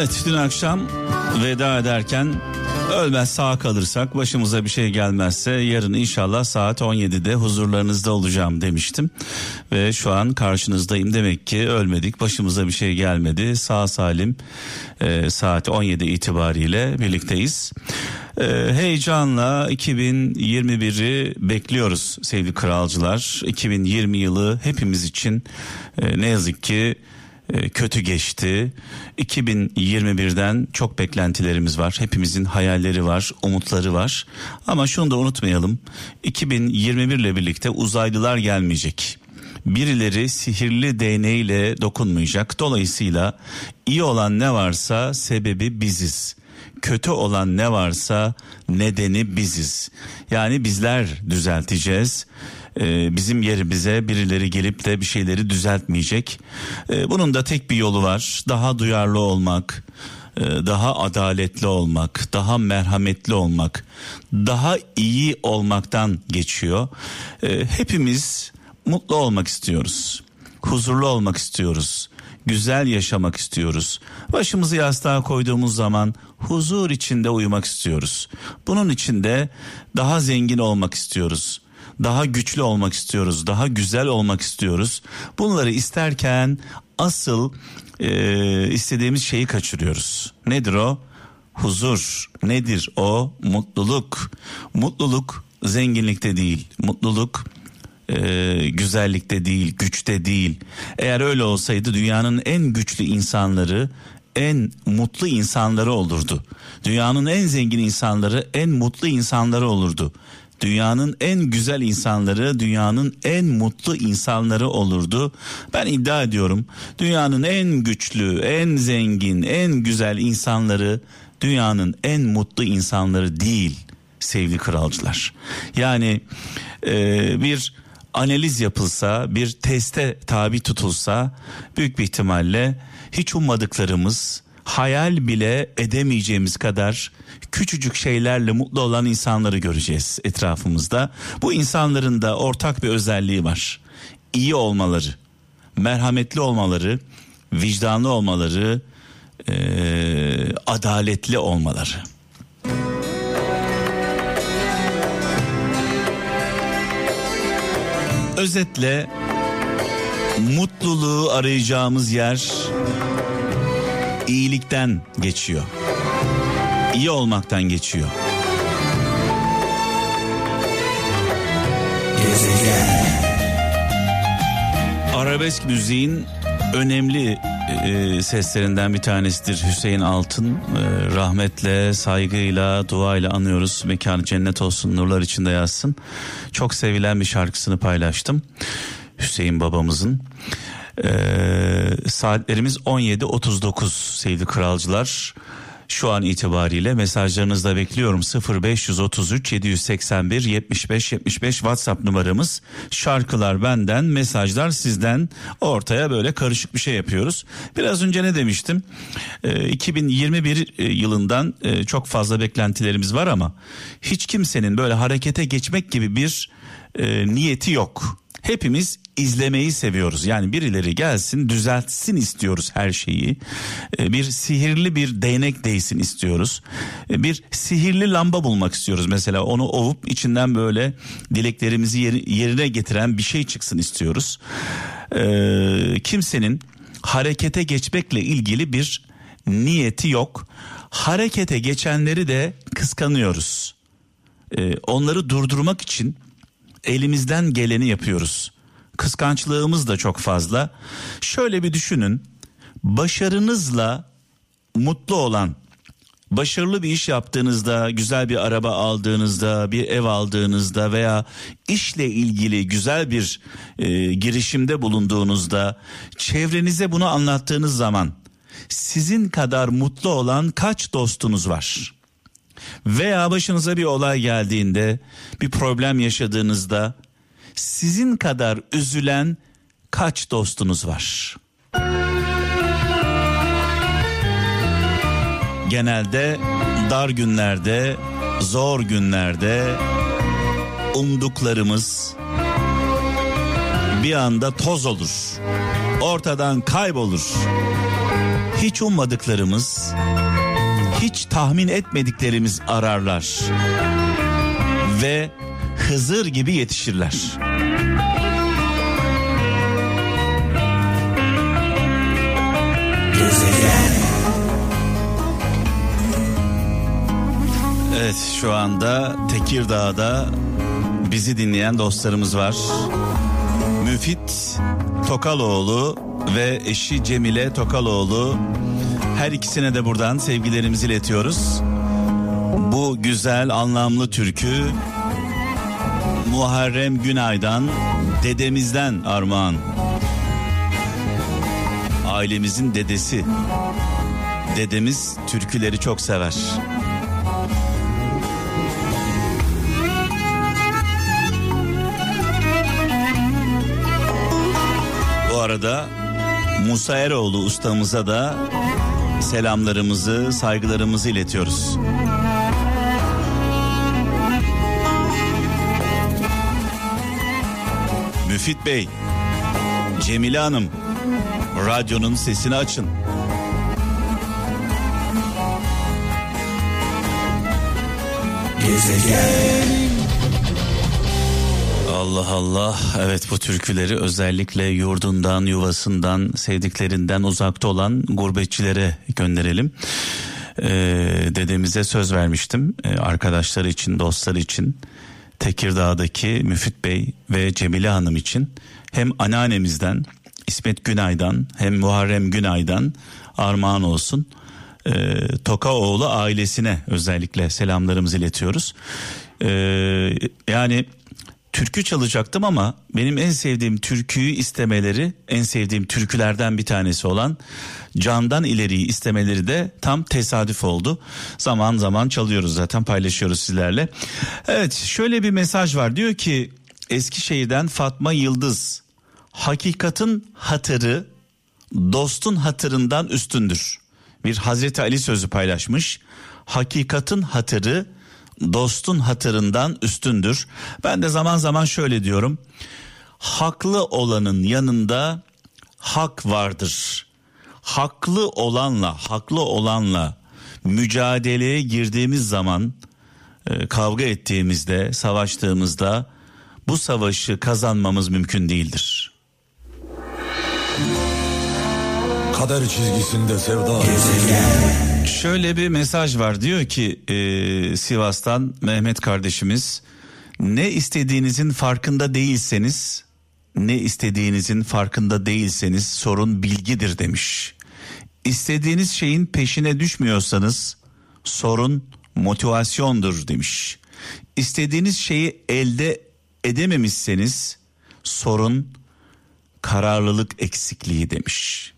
Evet dün akşam veda ederken ölmez sağ kalırsak başımıza bir şey gelmezse yarın inşallah saat 17'de huzurlarınızda olacağım demiştim. Ve şu an karşınızdayım demek ki ölmedik başımıza bir şey gelmedi sağ salim e, saat 17 itibariyle birlikteyiz. E, heyecanla 2021'i bekliyoruz sevgili kralcılar. 2020 yılı hepimiz için e, ne yazık ki kötü geçti. 2021'den çok beklentilerimiz var. Hepimizin hayalleri var, umutları var. Ama şunu da unutmayalım. 2021 ile birlikte uzaylılar gelmeyecek. Birileri sihirli değneğiyle dokunmayacak. Dolayısıyla iyi olan ne varsa sebebi biziz. Kötü olan ne varsa nedeni biziz. Yani bizler düzelteceğiz e, bizim yerimize birileri gelip de bir şeyleri düzeltmeyecek. E, bunun da tek bir yolu var. Daha duyarlı olmak, e, daha adaletli olmak, daha merhametli olmak, daha iyi olmaktan geçiyor. E, hepimiz mutlu olmak istiyoruz. Huzurlu olmak istiyoruz. Güzel yaşamak istiyoruz. Başımızı yastığa koyduğumuz zaman huzur içinde uyumak istiyoruz. Bunun için de daha zengin olmak istiyoruz daha güçlü olmak istiyoruz, daha güzel olmak istiyoruz. Bunları isterken asıl e, istediğimiz şeyi kaçırıyoruz. Nedir o? Huzur. Nedir o? Mutluluk. Mutluluk zenginlikte değil. Mutluluk e, güzellikte değil, güçte değil. Eğer öyle olsaydı dünyanın en güçlü insanları en mutlu insanları olurdu. Dünyanın en zengin insanları en mutlu insanları olurdu dünyanın en güzel insanları, dünyanın en mutlu insanları olurdu. Ben iddia ediyorum dünyanın en güçlü, en zengin, en güzel insanları dünyanın en mutlu insanları değil sevgili kralcılar. Yani e, bir analiz yapılsa, bir teste tabi tutulsa büyük bir ihtimalle hiç ummadıklarımız, hayal bile edemeyeceğimiz kadar küçücük şeylerle mutlu olan insanları göreceğiz etrafımızda. Bu insanların da ortak bir özelliği var. İyi olmaları, merhametli olmaları, vicdanlı olmaları, ee, adaletli olmaları. Özetle mutluluğu arayacağımız yer iyilikten geçiyor. İyi olmaktan geçiyor. Gezegen. Arabesk müziğin önemli e, seslerinden bir tanesidir Hüseyin Altın. E, rahmetle, saygıyla, duayla anıyoruz. Mekanı cennet olsun, nurlar içinde yazsın. Çok sevilen bir şarkısını paylaştım. Hüseyin babamızın. Ee, saatlerimiz 17.39 sevgili kralcılar. Şu an itibariyle mesajlarınızı da bekliyorum 0533 781 75 75 WhatsApp numaramız. Şarkılar benden, mesajlar sizden. Ortaya böyle karışık bir şey yapıyoruz. Biraz önce ne demiştim? Ee, 2021 e, yılından e, çok fazla beklentilerimiz var ama hiç kimsenin böyle harekete geçmek gibi bir e, niyeti yok. Hepimiz izlemeyi seviyoruz. Yani birileri gelsin düzeltsin istiyoruz her şeyi. Ee, bir sihirli bir değnek değsin istiyoruz. Ee, bir sihirli lamba bulmak istiyoruz. Mesela onu ovup içinden böyle dileklerimizi yerine getiren bir şey çıksın istiyoruz. Ee, kimsenin harekete geçmekle ilgili bir niyeti yok. Harekete geçenleri de kıskanıyoruz. Onları durdurmak için elimizden geleni yapıyoruz. Kıskançlığımız da çok fazla. Şöyle bir düşünün. Başarınızla mutlu olan başarılı bir iş yaptığınızda, güzel bir araba aldığınızda, bir ev aldığınızda veya işle ilgili güzel bir e, girişimde bulunduğunuzda, çevrenize bunu anlattığınız zaman sizin kadar mutlu olan kaç dostunuz var? veya başınıza bir olay geldiğinde, bir problem yaşadığınızda sizin kadar üzülen kaç dostunuz var? Genelde dar günlerde, zor günlerde umduklarımız bir anda toz olur. Ortadan kaybolur. Hiç ummadıklarımız hiç tahmin etmediklerimiz ararlar ve Hızır gibi yetişirler. Evet şu anda Tekirdağ'da bizi dinleyen dostlarımız var. Müfit Tokaloğlu ve eşi Cemile Tokaloğlu her ikisine de buradan sevgilerimizi iletiyoruz. Bu güzel anlamlı türkü Muharrem Günay'dan dedemizden armağan. Ailemizin dedesi. Dedemiz türküleri çok sever. Bu arada Musa Eroğlu ustamıza da selamlarımızı, saygılarımızı iletiyoruz. Müfit Bey, Cemile Hanım, radyonun sesini açın. Gezegen. Allah Allah. Evet bu türküleri özellikle yurdundan, yuvasından, sevdiklerinden uzakta olan gurbetçilere gönderelim. Ee, dedemize söz vermiştim. Ee, arkadaşları için, dostları için. Tekirdağ'daki Müfit Bey ve Cemile Hanım için hem anneannemizden İsmet Günay'dan hem Muharrem Günay'dan armağan olsun. Ee, Tokaoğlu ailesine özellikle selamlarımızı iletiyoruz. Ee, yani türkü çalacaktım ama benim en sevdiğim türküyü istemeleri en sevdiğim türkülerden bir tanesi olan Candan ileriyi istemeleri de tam tesadüf oldu. Zaman zaman çalıyoruz zaten paylaşıyoruz sizlerle. Evet şöyle bir mesaj var diyor ki Eskişehir'den Fatma Yıldız hakikatin hatırı dostun hatırından üstündür. Bir Hazreti Ali sözü paylaşmış. Hakikatin hatırı dostun hatırından üstündür. Ben de zaman zaman şöyle diyorum. Haklı olanın yanında hak vardır. Haklı olanla, haklı olanla mücadeleye girdiğimiz zaman e, kavga ettiğimizde, savaştığımızda bu savaşı kazanmamız mümkün değildir. Kader çizgisinde sevda. Gezegen. Şöyle bir mesaj var diyor ki e, Sivas'tan Mehmet kardeşimiz ne istediğinizin farkında değilseniz ne istediğinizin farkında değilseniz sorun bilgidir demiş. İstediğiniz şeyin peşine düşmüyorsanız sorun motivasyondur demiş. İstediğiniz şeyi elde edememişseniz sorun kararlılık eksikliği demiş.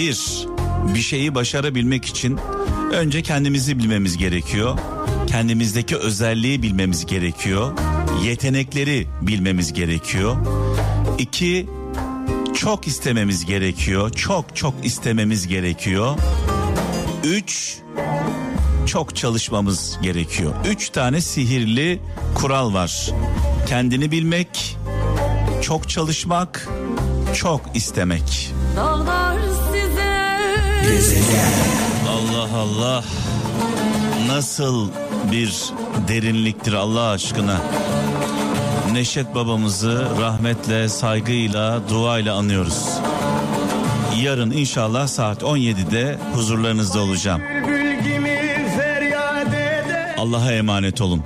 Bir, bir şeyi başarabilmek için önce kendimizi bilmemiz gerekiyor. Kendimizdeki özelliği bilmemiz gerekiyor. Yetenekleri bilmemiz gerekiyor. İki, çok istememiz gerekiyor. Çok çok istememiz gerekiyor. Üç, çok çalışmamız gerekiyor. Üç tane sihirli kural var. Kendini bilmek, çok çalışmak, çok istemek. Dağlar Gezegen. Allah Allah. Nasıl bir derinliktir Allah aşkına. Neşet babamızı rahmetle, saygıyla, duayla anıyoruz. Yarın inşallah saat 17'de huzurlarınızda olacağım. Allah'a emanet olun.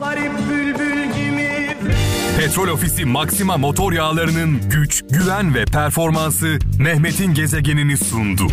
Petrol Ofisi Maxima motor yağlarının güç, güven ve performansı Mehmet'in gezegenini sundu.